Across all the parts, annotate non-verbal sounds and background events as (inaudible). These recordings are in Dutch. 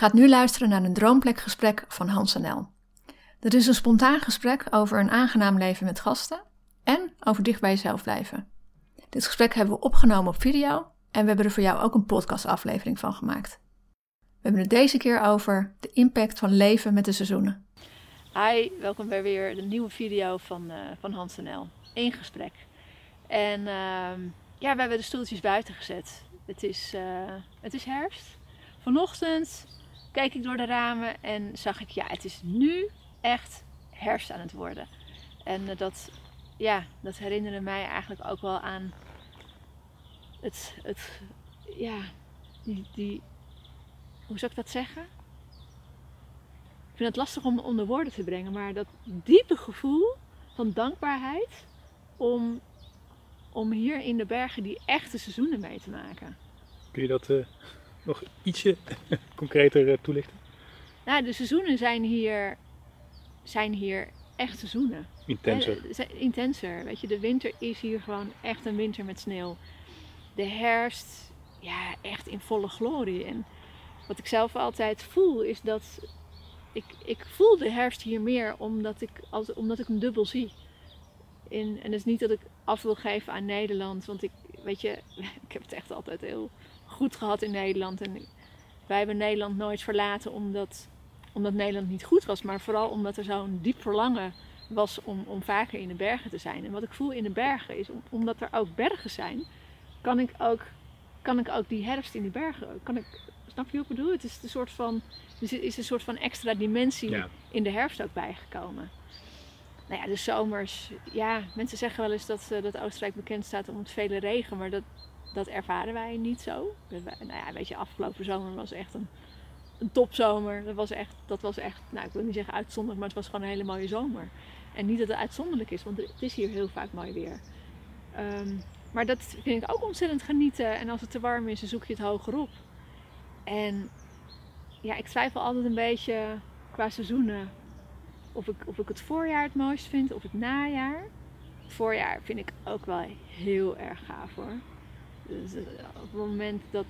Gaat nu luisteren naar een droomplekgesprek van Hans NL. Dit is een spontaan gesprek over een aangenaam leven met gasten en over dicht bij jezelf blijven. Dit gesprek hebben we opgenomen op video en we hebben er voor jou ook een podcastaflevering van gemaakt. We hebben het deze keer over de impact van leven met de seizoenen. Hi, welkom bij weer de nieuwe video van, uh, van Hans NL. Eén gesprek. En uh, ja, we hebben de stoeltjes buiten gezet. Het is, uh, het is herfst. Vanochtend keek ik door de ramen en zag ik, ja, het is nu echt herfst aan het worden. En uh, dat, ja, dat herinnerde mij eigenlijk ook wel aan het, het ja, die, die, hoe zou ik dat zeggen? Ik vind het lastig om onder woorden te brengen, maar dat diepe gevoel van dankbaarheid om, om hier in de bergen die echte seizoenen mee te maken. Kun je dat uh, nog ietsje (laughs) concreter uh, toelichten? Nou, de seizoenen zijn hier, zijn hier echt seizoenen. Intenser. Eh, intenser. Weet je, de winter is hier gewoon echt een winter met sneeuw. De herfst, ja, echt in volle glorie. En wat ik zelf altijd voel, is dat ik, ik voel de herfst hier meer omdat ik, als, omdat ik hem dubbel zie. In, en het is niet dat ik af wil geven aan Nederland, want ik, weet je, (laughs) ik heb het echt altijd heel goed gehad in Nederland. En wij hebben Nederland nooit verlaten omdat, omdat Nederland niet goed was, maar vooral omdat er zo'n diep verlangen was om, om vaker in de bergen te zijn. En wat ik voel in de bergen is, omdat er ook bergen zijn, kan ik ook, kan ik ook die herfst in de bergen, kan ik, snap je wat ik bedoel? Het is een soort van, is een soort van extra dimensie ja. in de herfst ook bijgekomen. Nou ja, de zomers, ja, mensen zeggen wel eens dat, uh, dat Oostenrijk bekend staat om het vele regen, maar dat, dat ervaren wij niet zo. Nou ja, weet je, afgelopen zomer was echt een, een topzomer. Dat was echt, dat was echt, nou ik wil niet zeggen uitzonderlijk, maar het was gewoon een hele mooie zomer. En niet dat het uitzonderlijk is, want het is hier heel vaak mooi weer. Um, maar dat vind ik ook ontzettend genieten. En als het te warm is, dan zoek je het hoger op. En ja, ik twijfel altijd een beetje qua seizoenen. Of ik, of ik het voorjaar het mooist vind of het najaar. Het voorjaar vind ik ook wel heel erg gaaf hoor. Dus op het moment dat,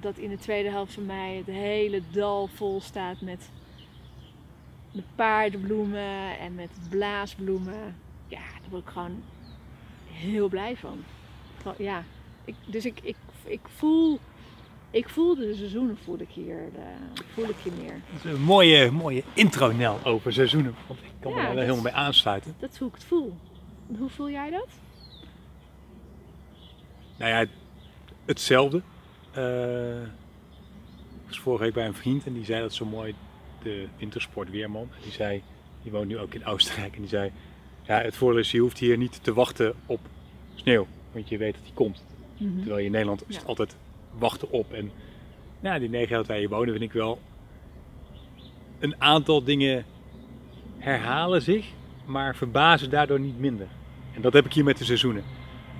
dat in de tweede helft van mei het hele dal vol staat met, met paardenbloemen en met blaasbloemen. Ja, daar word ik gewoon heel blij van. Ja, ik, dus ik, ik, ik voel. Ik voel de seizoenen voel ik hier, de, voel ik hier meer. Dat is een mooie, mooie intro Nel over seizoenen. Want ik kan ja, me daar helemaal bij aansluiten. Dat is hoe ik het voel. Hoe voel jij dat? Nou ja, hetzelfde. Uh, ik was vorige week bij een vriend en die zei dat zo mooi, de wintersport Weerman. Die zei, die woont nu ook in Oostenrijk en die zei, ja, het voordeel is, je hoeft hier niet te wachten op sneeuw, want je weet dat die komt. Mm -hmm. Terwijl je in Nederland altijd wachten op. En nou, die negen jaar dat wij hier wonen, vind ik wel, een aantal dingen herhalen zich, maar verbazen daardoor niet minder. En dat heb ik hier met de seizoenen.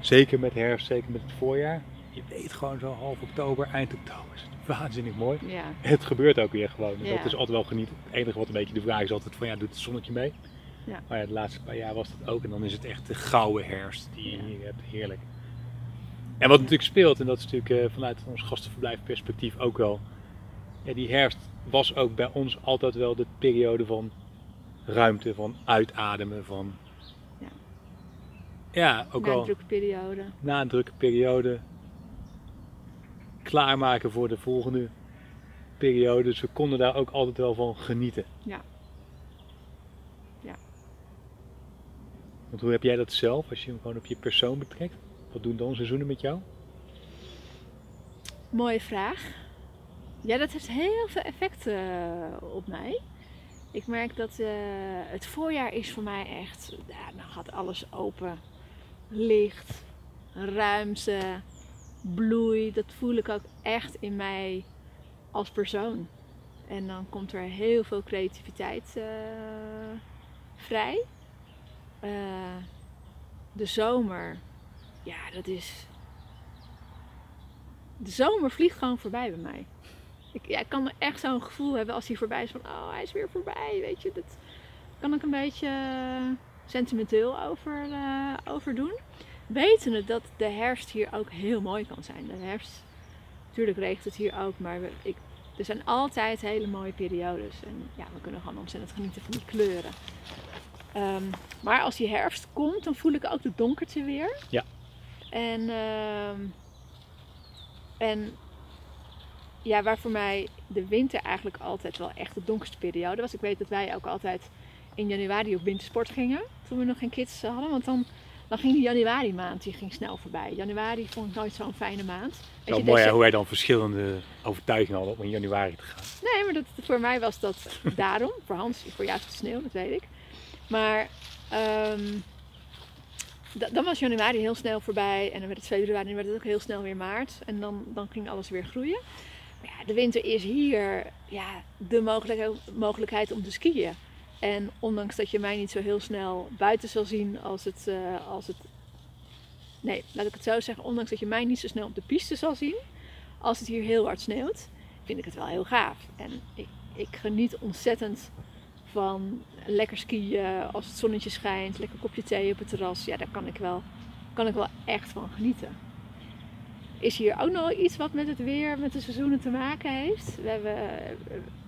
Zeker met herfst, zeker met het voorjaar. Je weet gewoon zo half oktober, eind oktober is het (laughs) waanzinnig mooi. Ja. Het gebeurt ook weer gewoon. Ja. Dat is altijd wel genieten. Het enige wat een beetje de vraag is altijd van ja, doet het zonnetje mee? Ja. Maar ja, de laatste paar jaar was dat ook. En dan is het echt de gouden herfst die je ja. hier hebt. Heerlijk. En wat natuurlijk speelt, en dat is natuurlijk uh, vanuit ons gastenverblijfperspectief ook wel. Ja, die herfst was ook bij ons altijd wel de periode van ruimte, van uitademen, van... Ja, ook na wel... een drukke periode. Na een drukke periode. Klaarmaken voor de volgende periode. Dus we konden daar ook altijd wel van genieten. Ja. Ja. Want hoe heb jij dat zelf, als je hem gewoon op je persoon betrekt? Wat doen dan seizoenen met jou? Mooie vraag. Ja, dat heeft heel veel effect uh, op mij. Ik merk dat uh, het voorjaar is voor mij echt, ja, dan gaat alles open. Licht, ruimte, bloei, dat voel ik ook echt in mij als persoon. En dan komt er heel veel creativiteit uh, vrij. Uh, de zomer, ja, dat is. De zomer vliegt gewoon voorbij bij mij. Ik, ja, ik kan echt zo'n gevoel hebben als hij voorbij is van, oh, hij is weer voorbij, weet je. Dat kan ik een beetje sentimenteel over, uh, over doen. Wetende dat de herfst hier ook heel mooi kan zijn. De herfst, natuurlijk regent het hier ook, maar ik, er zijn altijd hele mooie periodes. En ja, we kunnen gewoon ontzettend genieten van die kleuren. Um, maar als die herfst komt, dan voel ik ook de donkerte weer. Ja. En, uh, en ja, waar voor mij de winter eigenlijk altijd wel echt de donkerste periode was. Ik weet dat wij ook altijd in januari op wintersport gingen. Toen we nog geen kids hadden. Want dan, dan ging die januari maand die ging snel voorbij. Januari vond ik nooit zo'n fijne maand. Wel je, mooi hoe wij dan verschillende overtuigingen hadden om in januari te gaan. Nee, maar dat, voor mij was dat daarom. voor Hans, voor juist de sneeuw, dat weet ik. Maar um, dan was januari heel snel voorbij. En dan werd het februari en werd het ook heel snel weer maart. En dan, dan ging alles weer groeien. Maar ja, de winter is hier ja, de mogelijkheid om te skiën. En ondanks dat je mij niet zo heel snel buiten zal zien als het, uh, als het. Nee, laat ik het zo zeggen. Ondanks dat je mij niet zo snel op de piste zal zien als het hier heel hard sneeuwt, vind ik het wel heel gaaf. En ik, ik geniet ontzettend van lekker skiën als het zonnetje schijnt, lekker kopje thee op het terras. Ja, daar kan ik wel, kan ik wel echt van genieten. Is hier ook nog iets wat met het weer, met de seizoenen te maken heeft? We hebben,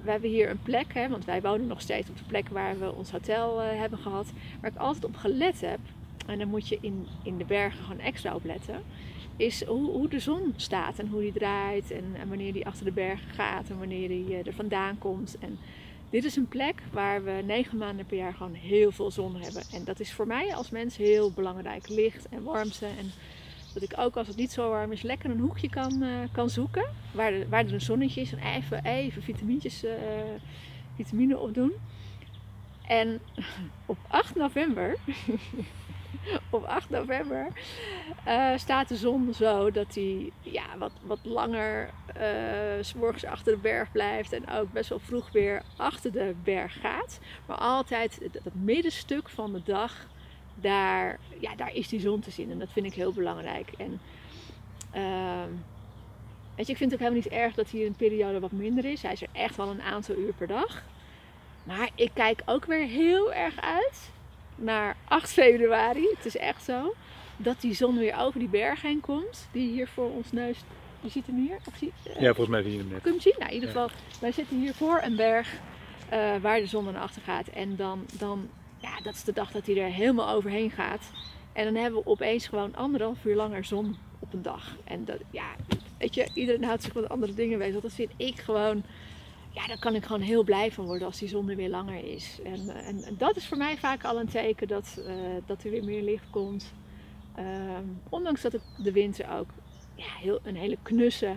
we hebben hier een plek, hè, want wij wonen nog steeds op de plek waar we ons hotel uh, hebben gehad. Waar ik altijd op gelet heb, en dan moet je in, in de bergen gewoon extra op letten, is hoe, hoe de zon staat en hoe die draait en, wanneer die achter de bergen gaat en wanneer die uh, er vandaan komt. En dit is een plek waar we negen maanden per jaar gewoon heel veel zon hebben. En dat is voor mij als mens heel belangrijk. Licht en warmte. En dat ik ook als het niet zo warm is, lekker een hoekje kan, uh, kan zoeken. Waar, waar er een zonnetje is. En even, even vitamintjes, uh, vitamine (laughs) op doen. En (laughs) op 8 november op 8 november uh, staat de zon zo dat hij ja, wat, wat langer uh, s achter de berg blijft en ook best wel vroeg weer achter de berg gaat. Maar altijd dat middenstuk van de dag, daar, ja, daar is die zon te zien en dat vind ik heel belangrijk. En, uh, weet je, ik vind het ook helemaal niet erg dat hier een periode wat minder is. Hij is er echt wel een aantal uur per dag. Maar ik kijk ook weer heel erg uit naar 8 (laughs) februari, het is echt zo, dat die zon weer over die berg heen komt, die hier voor ons neus. Je ziet hem hier? Of zie, uh, ja, volgens mij zie je hem net. Kun je hem zien? Nou, in ieder geval, wij zitten hier voor een berg uh, waar de zon naar achter gaat. En dan, dan, ja, dat is de dag dat hij er helemaal overheen gaat. En dan hebben we opeens gewoon anderhalf uur langer zon op een dag. En dat, ja, weet je, iedereen houdt zich met andere dingen bezig. Dat vind ik gewoon ja, daar kan ik gewoon heel blij van worden als die zon er weer langer is. En, eh, en, dat is voor mij vaak al een teken dat, uh, dat er weer meer licht komt. Um, ondanks dat ik de winter ook ja, heel, een hele knusse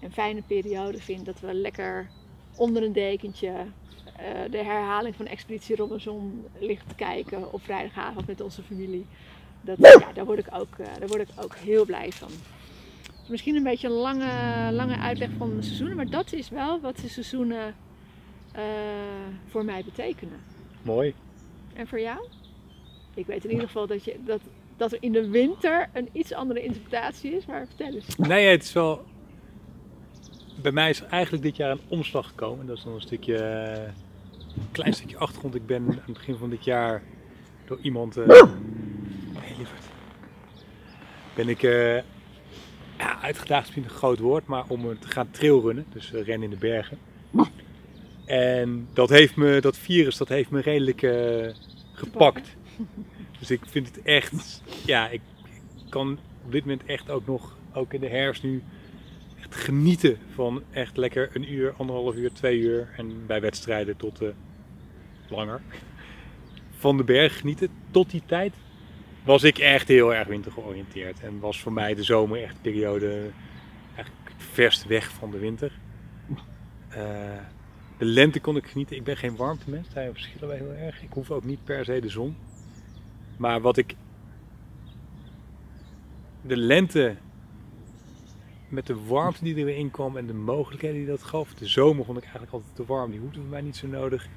en fijne periode vind. Dat we lekker onder een dekentje uh, de herhaling van Expeditie Robinson liggen te kijken op vrijdagavond met onze familie. Dat, ja, daar, word ik ook, daar word ik ook heel blij van. Misschien een beetje een lange, lange uitleg van de seizoenen, maar dat is wel wat de seizoenen uh, voor mij betekenen. Mooi. En voor jou? Ik weet in ieder geval dat, je, dat, dat er in de winter een iets andere interpretatie is, maar vertel eens. Nee, het is wel. Bij mij is eigenlijk dit jaar een omslag gekomen. Dat is nog een stukje, klein stukje achtergrond. Ik ben aan het begin van dit jaar door iemand. Uh, hey, ben ik uh, ja, uitgedaagd is een groot woord, maar om te gaan trailrunnen, dus uh, rennen in de bergen. En dat, heeft me, dat virus dat heeft me redelijk gepakt. Dus ik vind het echt, ja, ik kan op dit moment echt ook nog, ook in de herfst nu, echt genieten van echt lekker een uur, anderhalf uur, twee uur en bij wedstrijden tot langer. Van de berg genieten tot die tijd was ik echt heel erg wintergeoriënteerd. En was voor mij de zomer echt de periode eigenlijk verst weg van de winter. Uh, de lente kon ik genieten. Ik ben geen warmtemens, daar verschillen wij heel erg. Ik hoef ook niet per se de zon. Maar wat ik. De lente met de warmte die er weer in kwam en de mogelijkheden die dat gaf. De zomer vond ik eigenlijk altijd te warm, die hoefde voor mij niet zo nodig.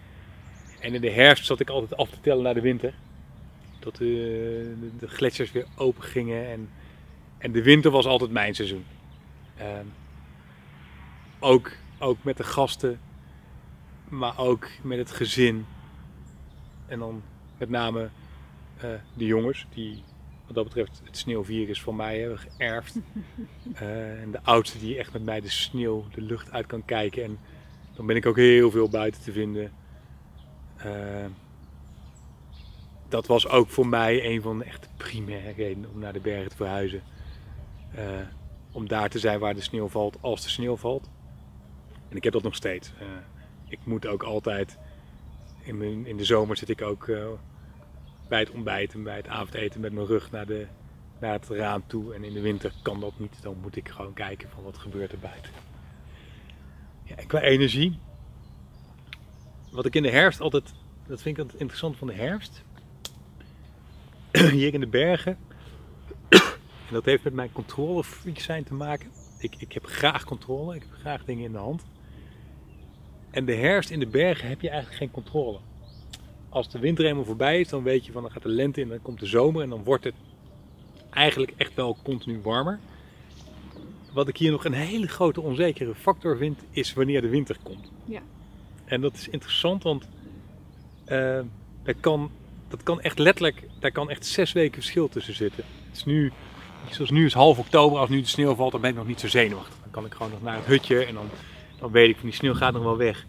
En in de herfst zat ik altijd af te tellen naar de winter. Tot de, de, de gletsjers weer open gingen. En, en de winter was altijd mijn seizoen. Ehm, ook, ook met de gasten, maar ook met het gezin. En dan met name eh, de jongens, die wat dat betreft het sneeuwvirus van mij hebben geërfd. (laughs) Eh, en de oudste die echt met mij de sneeuw, de lucht uit kan kijken. En dan ben ik ook heel veel buiten te vinden. Uh, dat was ook voor mij een van de echt primaire redenen om naar de bergen te verhuizen. Uh, om daar te zijn waar de sneeuw valt, als de sneeuw valt. En ik heb dat nog steeds. Uh, ik moet ook altijd, in, mijn, in de zomer zit ik ook bij het ontbijten, bij het avondeten met mijn rug naar, de, naar het raam toe. En in de winter kan dat niet, dan moet ik gewoon kijken van wat gebeurt er buiten. Ja, en qua energie, wat ik in de herfst altijd, dat vind ik altijd interessant van de herfst. Hier in de bergen. En dat heeft met mijn controlefreak zijn te maken. Ik, ik heb graag controle, ik heb graag dingen in de hand. En de herfst in de bergen heb je eigenlijk geen controle als de winter helemaal voorbij is, dan weet je van dan gaat de lente in, dan komt de zomer en dan wordt het eigenlijk echt wel continu warmer. Wat ik hier nog een hele grote onzekere factor vind, is wanneer de winter komt. Ja. En dat is interessant, want uh, dat, kan, dat kan echt letterlijk, daar kan echt zes weken verschil tussen zitten. Het is nu, zoals nu is half oktober, als nu de sneeuw valt, dan ben ik nog niet zo zenuwachtig. Dan kan ik gewoon nog naar het hutje en dan, dan weet ik van die sneeuw gaat nog wel weg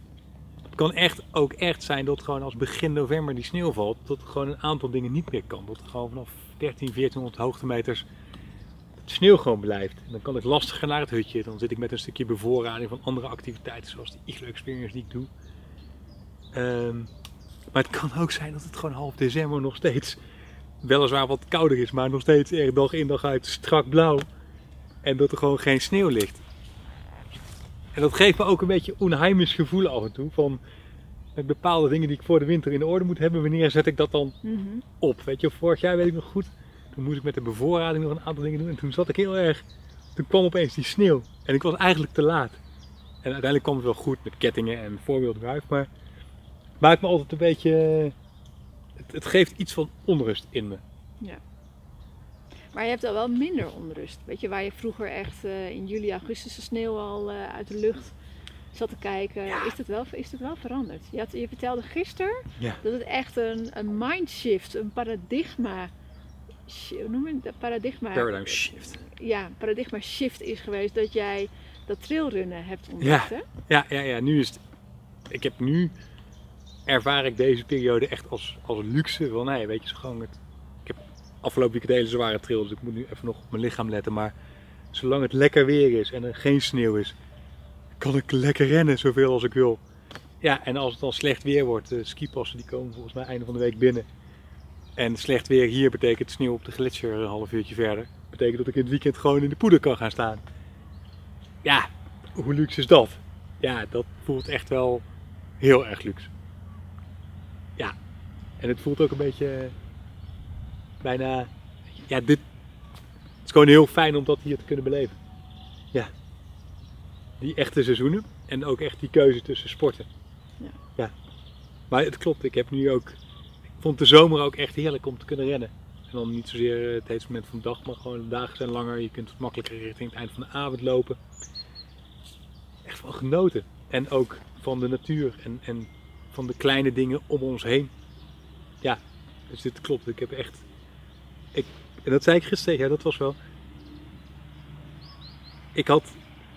kan echt ook echt zijn dat gewoon als begin november die sneeuw valt, dat gewoon een aantal dingen niet meer kan. Dat er gewoon vanaf 13, 1400 hoogtemeters sneeuw gewoon blijft. En dan kan ik lastiger naar het hutje. Dan zit ik met een stukje bevoorrading van andere activiteiten, zoals de Iglo Experience die ik doe. Um, maar het kan ook zijn dat het gewoon half december nog steeds weliswaar wat kouder is, maar nog steeds erg dag in dag uit strak blauw. En dat er gewoon geen sneeuw ligt. En dat geeft me ook een beetje onheimisch gevoel af en toe. Van met bepaalde dingen die ik voor de winter in orde moet hebben, wanneer zet ik dat dan Mhm. op? Weet je, vorig jaar weet ik nog goed. Toen moest ik met de bevoorrading nog een aantal dingen doen. En toen zat ik heel erg. Toen kwam opeens die sneeuw. En ik was eigenlijk te laat. En uiteindelijk kwam het wel goed met kettingen en voorwieldrive. Maar maakt me altijd een beetje. Het, het geeft iets van onrust in me. Maar je hebt al wel minder onrust. Weet je, waar je vroeger echt eh, in juli, augustus de sneeuw al eh, uit de lucht zat te kijken, is, dat wel, is dat wel veranderd. Je, had, je vertelde gisteren Ja. dat het echt een, een mindshift, een paradigma, hoe noem je het? Paradigma, Paradigm shift. ja, paradigma shift is geweest dat jij dat trailrunnen hebt ontdekt. hè? Ja, ja, ja, nu is het. Ik heb nu. Ervaar ik deze periode echt als, als luxe. Van nee, weet je, gewoon het. Ik heb afgelopen weekend hele zware trail, dus ik moet nu even nog op mijn lichaam letten. Maar zolang het lekker weer is en er geen sneeuw is, kan ik lekker rennen zoveel als ik wil. Ja, en als het dan slecht weer wordt, de skipassen die komen volgens mij einde van de week binnen. En slecht weer hier betekent sneeuw op de gletsjer een half uurtje verder. Betekent dat ik in het weekend gewoon in de poeder kan gaan staan. Ja, hoe luxe is dat? Ja, dat voelt echt wel heel erg luxe. En het voelt ook een beetje eh, bijna. Ja, dit. Het is gewoon heel fijn om dat hier te kunnen beleven. Ja. Die echte seizoenen en ook echt die keuze tussen sporten. Ja. ja. Maar het klopt, ik heb nu ook. Ik vond de zomer ook echt heerlijk om te kunnen rennen. En dan niet zozeer het heetste moment van de dag, maar gewoon de dagen zijn langer. Je kunt wat makkelijker richting het eind van de avond lopen. Echt van genoten. En ook van de natuur en, en van de kleine dingen om ons heen. Ja, dus dit klopt. Ik heb echt. Ik, en dat zei ik gisteren jou, dat was wel. Ik had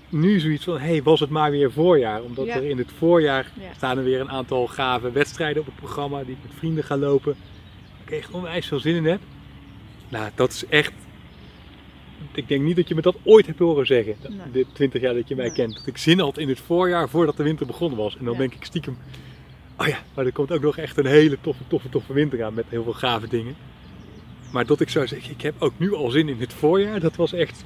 nu zoiets van: hé, hey, was het maar weer voorjaar? Omdat Ja. er in het voorjaar Ja. staan er weer een aantal gave wedstrijden op het programma die ik met vrienden ga lopen. Waar ik echt onwijs veel zin in heb. Nou, dat is echt. Ik denk niet dat je me dat ooit hebt horen zeggen. Nee. De 20 jaar dat je mij Nee. kent. Dat ik zin had in het voorjaar voordat de winter begonnen was. En dan Ja. denk ik stiekem. Oh ja, maar er komt ook nog echt een hele toffe, toffe, toffe winter aan met heel veel gave dingen. Maar dat ik zou zeggen, ik heb ook nu al zin in het voorjaar, dat was echt.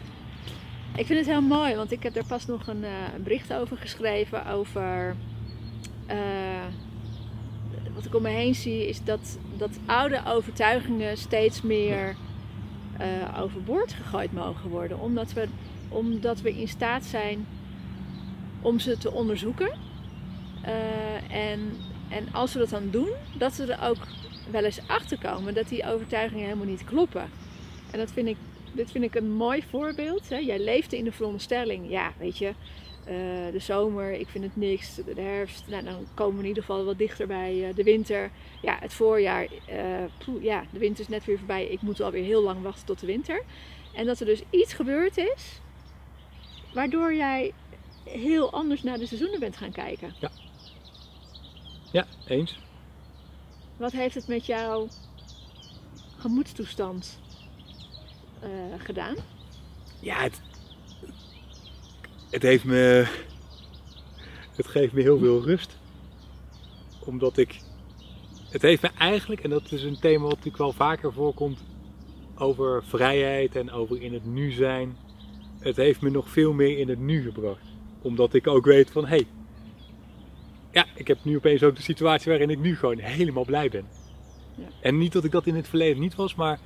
Ik vind het heel mooi, want ik heb daar pas nog een, eh, een bericht over geschreven. Over eh, wat ik om me heen zie, is dat, dat oude overtuigingen steeds meer eh, overboord gegooid mogen worden. Omdat we, omdat we in staat zijn om ze te onderzoeken. En, en als we dat dan doen, dat we er ook wel eens achter komen dat die overtuigingen helemaal niet kloppen. En dat vind ik, dit vind ik een mooi voorbeeld. Hè. Jij leefde in de veronderstelling, ja, weet je, eh, de zomer, ik vind het niks. De herfst, nou, dan komen we in ieder geval wat dichter bij uh, de winter. Ja, het voorjaar, uh, ja, de winter is net weer voorbij. Ik moet alweer heel lang wachten tot de winter. En dat er dus iets gebeurd is, waardoor jij heel anders naar de seizoenen bent gaan kijken. Ja. Ja, eens. Wat heeft het met jouw gemoedstoestand gedaan? Ja, het, het heeft me. Het geeft me heel veel rust. Omdat ik. Het heeft me eigenlijk, en dat is een thema wat natuurlijk wel vaker voorkomt, over vrijheid en over in het nu zijn. Het heeft me nog veel meer in het nu gebracht. Omdat ik ook weet van hé. Hey, ja, ik heb nu opeens ook de situatie waarin ik nu gewoon helemaal blij ben. Ja. En niet dat ik dat in het verleden niet was, maar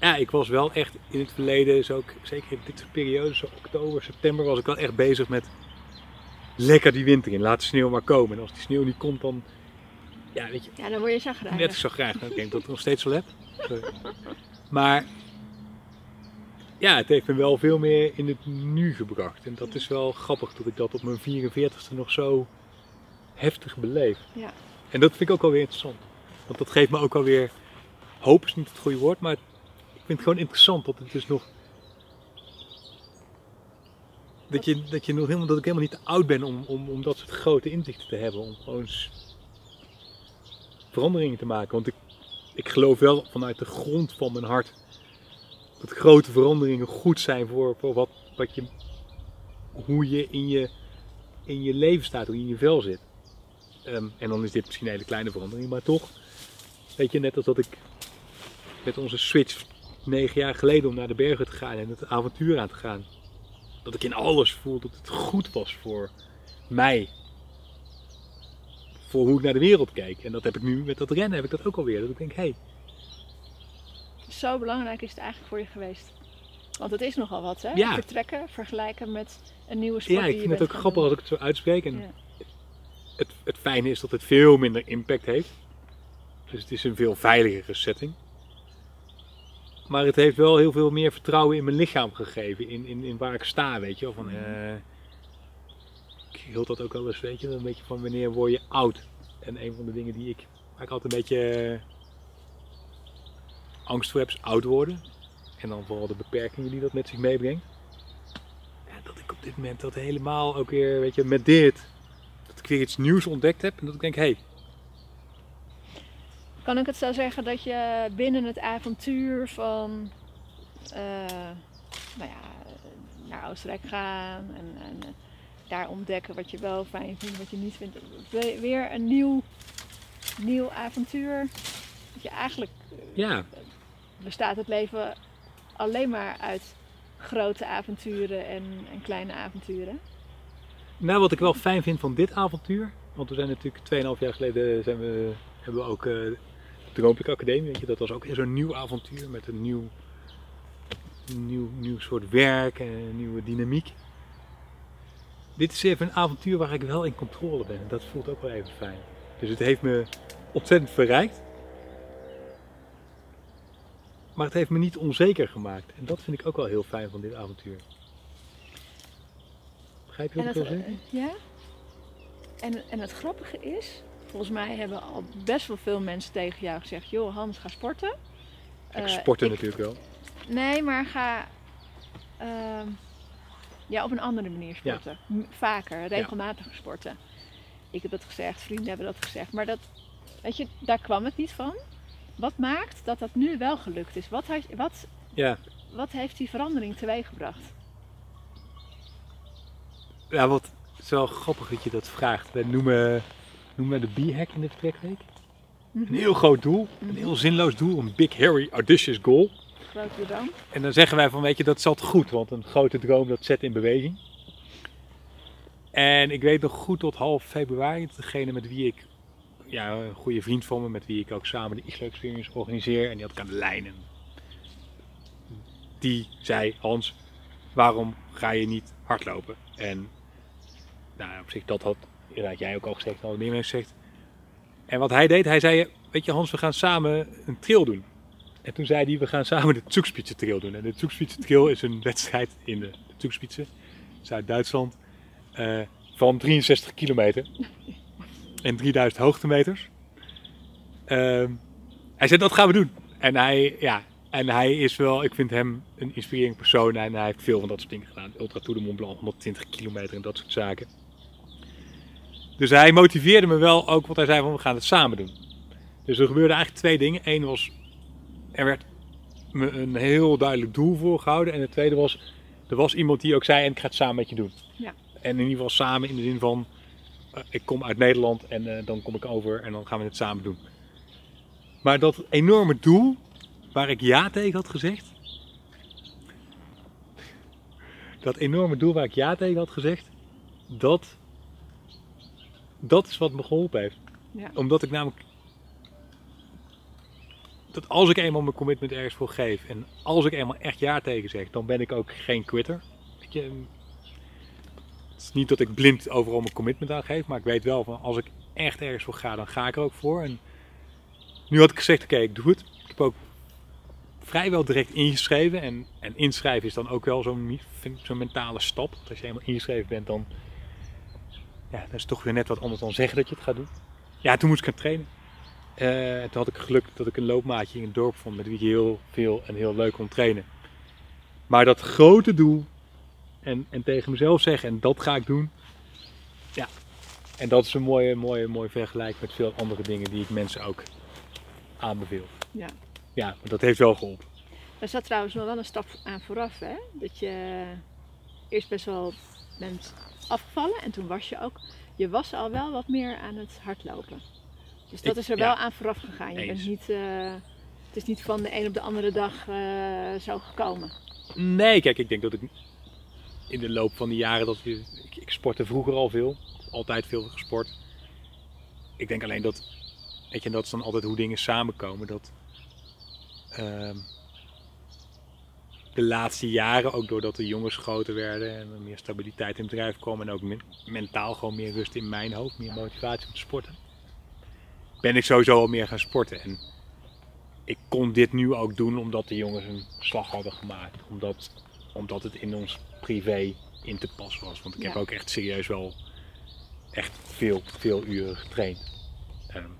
ja, ik was wel echt in het verleden, zo ook, zeker in dit soort periodes, zo oktober, september, was ik wel echt bezig met lekker die winter in. Laat de sneeuw maar komen. En als die sneeuw niet komt, dan. Ja, weet je. Ja, dan word je zagrijnig. Net zo graag. Ik denk dat ik nog steeds wel heb. Maar. Ja, het heeft me wel veel meer in het nu gebracht. En dat is wel grappig dat ik dat op mijn 44ste nog zo heftig beleef. Ja. En dat vind ik ook alweer interessant. Want dat geeft me ook alweer. Hoop is niet het goede woord, maar vind het gewoon interessant dat het dus nog. Dat, je, dat, je nog helemaal, dat ik helemaal niet te oud ben om, om, om dat soort grote inzichten te hebben. Om gewoon veranderingen te maken. Want ik, ik geloof wel vanuit de grond van mijn hart dat grote veranderingen goed zijn voor, voor wat, wat je, hoe je in, je in je leven staat, hoe je in je vel zit. Um, en dan is dit misschien een hele kleine verandering, maar toch, weet je, net als dat ik met onze switch negen jaar geleden om naar de bergen te gaan en het avontuur aan te gaan. Dat ik in alles voel dat het goed was voor mij. Voor hoe ik naar de wereld kijk. En dat heb ik nu met dat rennen, heb ik dat ook alweer. Dat ik denk, hé. Hey. Zo belangrijk is het eigenlijk voor je geweest. Want het is nogal wat, hè? Ja. Vertrekken, vergelijken met een nieuwe sport Ja, ik vind het ook grappig als ik het zo uitspreek. En Ja. Het, fijne is dat het veel minder impact heeft. Dus het is een veel veiligere setting. Maar het heeft wel heel veel meer vertrouwen in mijn lichaam gegeven. In, in, in waar ik sta, weet je. Van, eh, ik hield dat ook wel eens, weet je. Een beetje van wanneer word je oud. En een van de dingen die ik, waar ik altijd een beetje eh, angst voor heb, oud worden. En dan vooral de beperkingen die dat met zich meebrengt. Dat ik op dit moment dat helemaal ook weer, weet je, met dit. Weer iets nieuws ontdekt heb. En dat ik denk, hé, hey, Kan ik het zo zeggen dat je binnen het avontuur van eh, nou ja, naar Oostenrijk gaan en, en eh, daar ontdekken wat je wel fijn vindt, wat je niet vindt. we- Weer een nieuw, nieuw avontuur. Dat je eigenlijk ja, bestaat het leven alleen maar uit grote avonturen en, en kleine avonturen. Nou, wat ik wel fijn vind van dit avontuur. Want we zijn natuurlijk 2,5 jaar geleden zijn we, hebben we ook eh de Academie. Weet je, dat was ook zo'n nieuw avontuur met een nieuw, nieuw, nieuw soort werk en een nieuwe dynamiek. Dit is even een avontuur waar ik wel in controle ben. En dat voelt ook wel even fijn. Dus het heeft me ontzettend verrijkt. Maar het heeft me niet onzeker gemaakt. En dat vind ik ook wel heel fijn van dit avontuur. Begrijp je wat ik wil het, zeggen? ja. En, en het grappige is, volgens mij hebben al best wel veel mensen tegen jou gezegd: joh, Hans, ga sporten. Ik Eh, sportte ik- natuurlijk wel. Nee, maar ga ehm, ja, op een andere manier sporten. Vaker, regelmatiger sporten. Ik heb dat gezegd, vrienden hebben dat gezegd. Maar dat, weet je, daar kwam het niet van. Wat maakt dat dat nu wel gelukt is? Wat, had, wat, Ja, wat heeft die verandering teweeggebracht? Ja wat het is wel grappig dat je dat vraagt. Wij noemen, noemen we de B-hack in de vertrekweek. Een heel groot doel, een heel zinloos doel, een big, hairy, audacious goal. Grote droom. En dan zeggen wij van, weet je, dat altijd goed, want een grote droom dat zet in beweging. En ik weet nog goed tot half februari, degene met wie ik, ja, een goede vriend van me, met wie ik ook samen de Islo Experience organiseer. En die had ik aan de lijn. En die zei: Hans, waarom ga je niet hardlopen? En nou, op zich, dat had inderdaad jij ook al gezegd, al meer mensen gezegd. En wat hij deed, hij zei: Weet je, Hans, we gaan samen een trail doen. En toen zei hij: We gaan samen de Zugspitze Trail doen. En de Zugspitze Trail is een wedstrijd in de, Zugspitze, Zuid-Duitsland, eh, van 63 kilometer (laughs) en 3000 hoogtemeters. Ehm, hij zei: Dat gaan we doen. En hij, ja, en hij is wel, ik vind hem een inspirerend persoon en hij heeft veel van dat soort dingen gedaan. Ultra Tour de Mont Blanc, 120 kilometer en dat soort zaken. Dus hij motiveerde me wel ook, want hij zei van we gaan het samen doen. Dus er gebeurden eigenlijk twee dingen. Eén was, er werd me een heel duidelijk doel voorgehouden. En het tweede was, er was iemand die ook zei en ik ga het samen met je doen. Ja. En in ieder geval samen in de zin van, eh, ik kom uit Nederland en eh, dan kom ik over en dan gaan we het samen doen. Maar dat enorme doel, waar ik ja tegen had gezegd. Dat enorme doel waar ik ja tegen had gezegd, dat, dat is wat me geholpen heeft. Ja. Omdat ik namelijk, dat als ik eenmaal mijn commitment ergens voor geef en als ik eenmaal echt ja tegen zeg, dan ben ik ook geen quitter. Weet je, het is niet dat ik blind overal mijn commitment aan geef, maar ik weet wel van als ik echt ergens voor ga, dan ga ik er ook voor. En nu had ik gezegd, oké, ik doe het. Ik heb ook vrijwel direct ingeschreven. En, en inschrijven is dan ook wel zo'n zo'n mentale stap. Want als je eenmaal ingeschreven bent, dan ja, dat is toch weer net wat anders dan zeggen dat je het gaat doen. Ja, toen moest ik gaan trainen. Eh, toen had ik geluk dat ik een loopmaatje in het dorp vond met wie ik heel veel en heel leuk kon trainen. Maar dat grote doel en, en tegen mezelf zeggen, en dat ga ik doen. Ja, en dat is een mooie, mooie, mooie vergelijk met veel andere dingen die ik mensen ook aanbeveel. Ja. Ja, maar dat heeft wel geholpen. Daar zat trouwens nog wel een stap aan vooraf, hè? Dat je eerst best wel bent afgevallen en toen was je ook. Je was al wel wat meer aan het hardlopen. Dus dat Ik- is er ja. wel aan vooraf gegaan. Je bent niet, eh, het is niet van de een op de andere dag eh, zo gekomen. Nee, kijk, ik denk dat ik in de loop van de jaren dat je, ik, ik sportte vroeger al veel, altijd veel gesport. Ik denk alleen dat, weet je, en dat is dan altijd hoe dingen samenkomen, dat ehm, de laatste jaren, ook doordat de jongens groter werden en er meer stabiliteit in het bedrijf kwam en ook men- mentaal gewoon meer rust in mijn hoofd, meer motivatie om te sporten, ben ik sowieso al meer gaan sporten. En ik kon dit nu ook doen omdat de jongens een slag hadden gemaakt. Omdat, omdat het in ons privé in te pas was. Want ik heb ook echt serieus wel echt veel, veel uren getraind. Ehm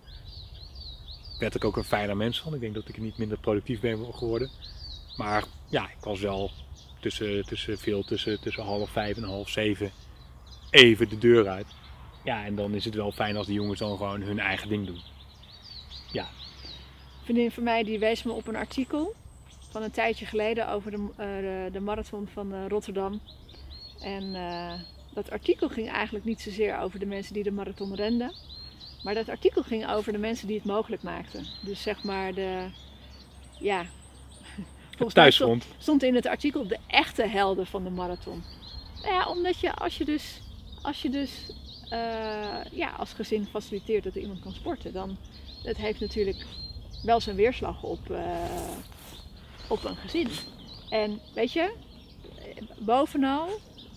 werd ik ook een fijner mens van. Ik denk dat ik niet minder productief ben geworden. Maar ja, ik was wel tussen, tussen veel tussen, tussen half vijf en half zeven even de deur uit. Ja, en dan is het wel fijn als de jongens dan gewoon hun eigen ding doen. Een vriendin van mij die wees me op een artikel van een tijdje geleden over de, eh, de marathon van eh, Rotterdam. En eh, dat artikel ging eigenlijk niet zozeer over de mensen die de marathon renden. Maar dat artikel ging over de mensen die het mogelijk maakten. Dus zeg maar de, ja... Volgens mij stond, in het artikel de echte helden van de marathon. Nou ja, omdat je als je dus, als je dus eh, ja, als gezin faciliteert dat er iemand kan sporten, dan het heeft natuurlijk wel zijn weerslag op, eh, op een gezin. En weet je, bovenal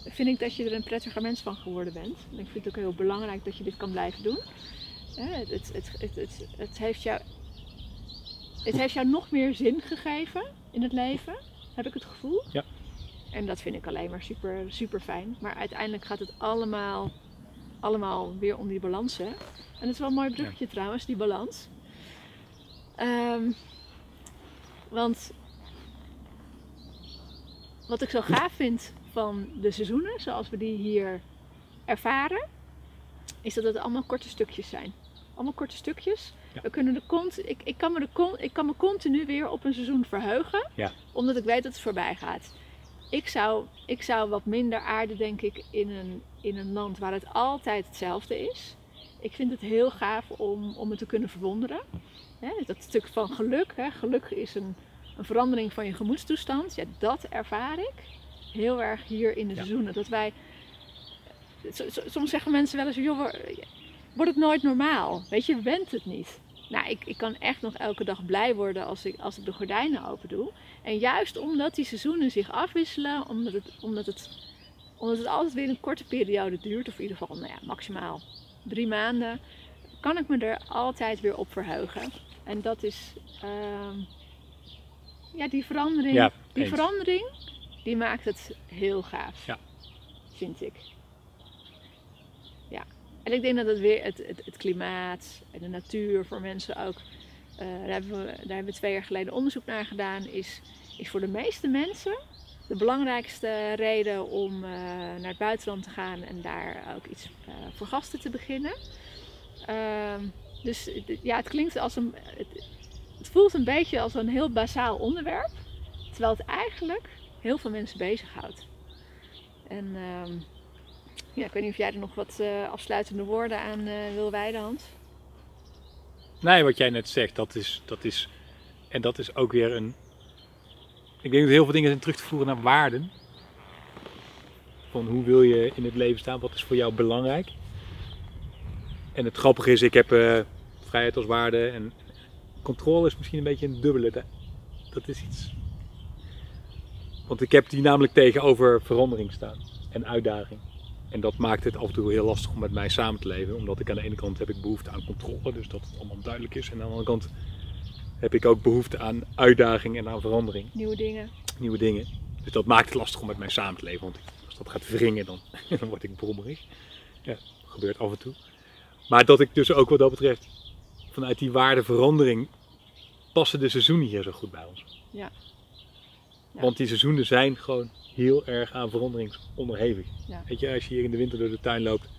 vind ik dat je er een prettiger mens van geworden bent. En ik vind het ook heel belangrijk dat je dit kan blijven doen. Hè, Het, het, het, het, het, het heeft jou, het heeft jou nog meer zin gegeven in het leven, heb ik het gevoel. Ja. En dat vind ik alleen maar super, super fijn. Maar uiteindelijk gaat het allemaal, allemaal weer om die balans. Hè? En het is wel een mooi bruggetje trouwens, die balans. Ehm, want wat ik zo gaaf vind van de seizoenen, zoals we die hier ervaren, is dat het allemaal korte stukjes zijn. Allemaal korte stukjes. Ja. We kunnen de ik, ik, kan me de ik kan me continu weer op een seizoen verheugen, Ja. omdat ik weet dat het voorbij gaat. Ik zou, ik zou wat minder aarden, denk ik, in een, in een land waar het altijd hetzelfde is. Ik vind het heel gaaf om, om het te kunnen verwonderen. Dat stuk van geluk. Hè. Geluk is een, een verandering van je gemoedstoestand. Ja, dat ervaar ik heel erg hier in de Ja. seizoenen. Dat wij, so- so- soms zeggen mensen wel eens, joh, wo- wordt het nooit normaal? Weet je, went het niet. Nou, ik, ik kan echt nog elke dag blij worden als ik, als ik de gordijnen open doe. En juist omdat die seizoenen zich afwisselen, omdat het, omdat het, omdat het altijd weer een korte periode duurt, of in ieder geval nou ja, maximaal drie maanden, kan ik me er altijd weer op verheugen. En dat is, ehm, ja, die verandering, Ja, die verandering, die maakt het heel gaaf. Ja. Vind ik. En ik denk dat het weer het, het, het klimaat en de natuur voor mensen ook. eh, daar, hebben we, daar hebben we twee jaar geleden onderzoek naar gedaan. Is, is voor de meeste mensen de belangrijkste reden om eh, naar het buitenland te gaan en daar ook iets eh, voor gasten te beginnen. Ehm, dus ja, het klinkt als een. Het, het voelt een beetje als een heel basaal onderwerp. Terwijl het eigenlijk heel veel mensen bezighoudt. En ehm, ja, ik weet niet of jij er nog wat eh, afsluitende woorden aan eh, wil wijden, Hans. Nee, wat jij net zegt, dat is, dat is. En dat is ook weer een. Ik denk dat heel veel dingen zijn terug te voeren naar waarden. Van hoe wil je in het leven staan, wat is voor jou belangrijk. En het grappige is, ik heb eh, vrijheid als waarde en controle is misschien een beetje een dubbele. Dat- Dat is iets. Want ik heb die namelijk tegenover verandering staan en uitdaging. En dat maakt het af en toe heel lastig om met mij samen te leven. Omdat ik aan de ene kant heb ik behoefte aan controle, dus dat het allemaal duidelijk is. En aan de andere kant heb ik ook behoefte aan uitdaging en aan verandering, Nieuwe dingen. nieuwe dingen. Dus dat maakt het lastig om met mij samen te leven. Want als dat gaat wringen, dan, (laughs) dan word ik brommerig. Ja, gebeurt af en toe. Maar dat ik dus ook wat dat betreft, vanuit die waardeverandering, passen de seizoenen hier zo goed bij ons. Ja. Ja. Want die seizoenen zijn gewoon heel erg aan verandering onderhevig. Ja. Weet je, als je hier in de winter door de tuin loopt,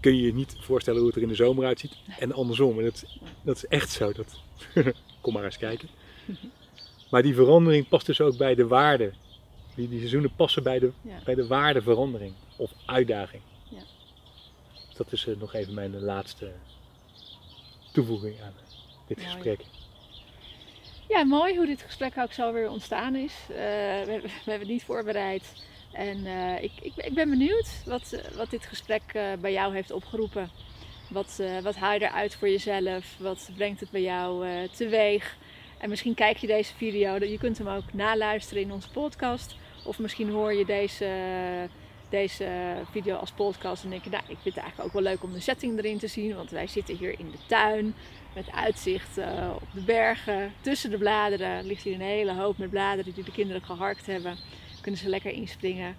kun je je niet voorstellen hoe het er in de zomer uitziet. En andersom. En dat, dat is echt zo. Dat, (laughs) kom maar eens kijken. (laughs) Maar die verandering past dus ook bij de waarde. Die, die seizoenen passen bij de, Ja. bij de waardeverandering of uitdaging. Ja. Dus dat is eh, nog even mijn laatste toevoeging aan eh, dit gesprek. Ja, mooi hoe dit gesprek ook zo weer ontstaan is. Eh, we, hebben- het niet voorbereid. En eh, ik, ik, ik ben benieuwd wat, wat dit gesprek eh, bij jou heeft opgeroepen. Wat, wat haal je eruit voor jezelf? Wat brengt het bij jou teweeg? En misschien kijk je deze video, je kunt hem ook naluisteren in onze podcast. Of misschien hoor je deze, deze video als podcast en denk je, nou, ik vind het eigenlijk ook wel leuk om de setting erin te zien. Want wij zitten hier in de tuin met uitzicht eh, op de bergen. Tussen de bladeren ligt hier een hele hoop met bladeren die de kinderen geharkt hebben. Kunnen ze lekker inspringen.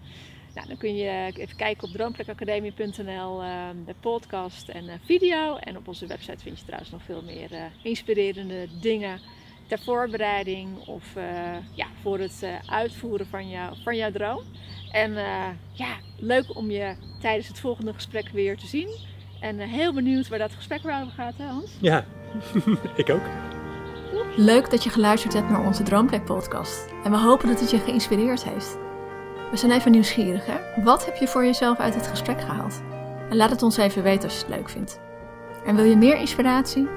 Nou, dan kun je even kijken op droomplekacademie.nl, eh, de podcast en eh, video. En op onze website vind je trouwens nog veel meer eh, inspirerende dingen ter voorbereiding of ja, voor het uitvoeren van, jou, van jouw droom. En ja, leuk om je tijdens het volgende gesprek weer te zien. En eh, heel benieuwd waar dat gesprek weer over gaat, hè Hans? Ja, (laughs) ik ook. Leuk dat je geluisterd hebt naar onze Droomplek podcast. En we hopen dat het je geïnspireerd heeft. We zijn even nieuwsgierig, hè? Wat heb je voor jezelf uit het gesprek gehaald? En laat het ons even weten als je het leuk vindt. En wil je meer inspiratie?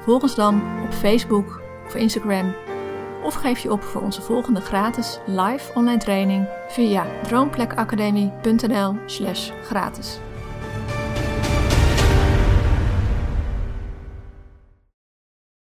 Volg ons dan op Facebook of Instagram. Of geef je op voor onze volgende gratis live online training via droomplekacademie.nl slash gratis.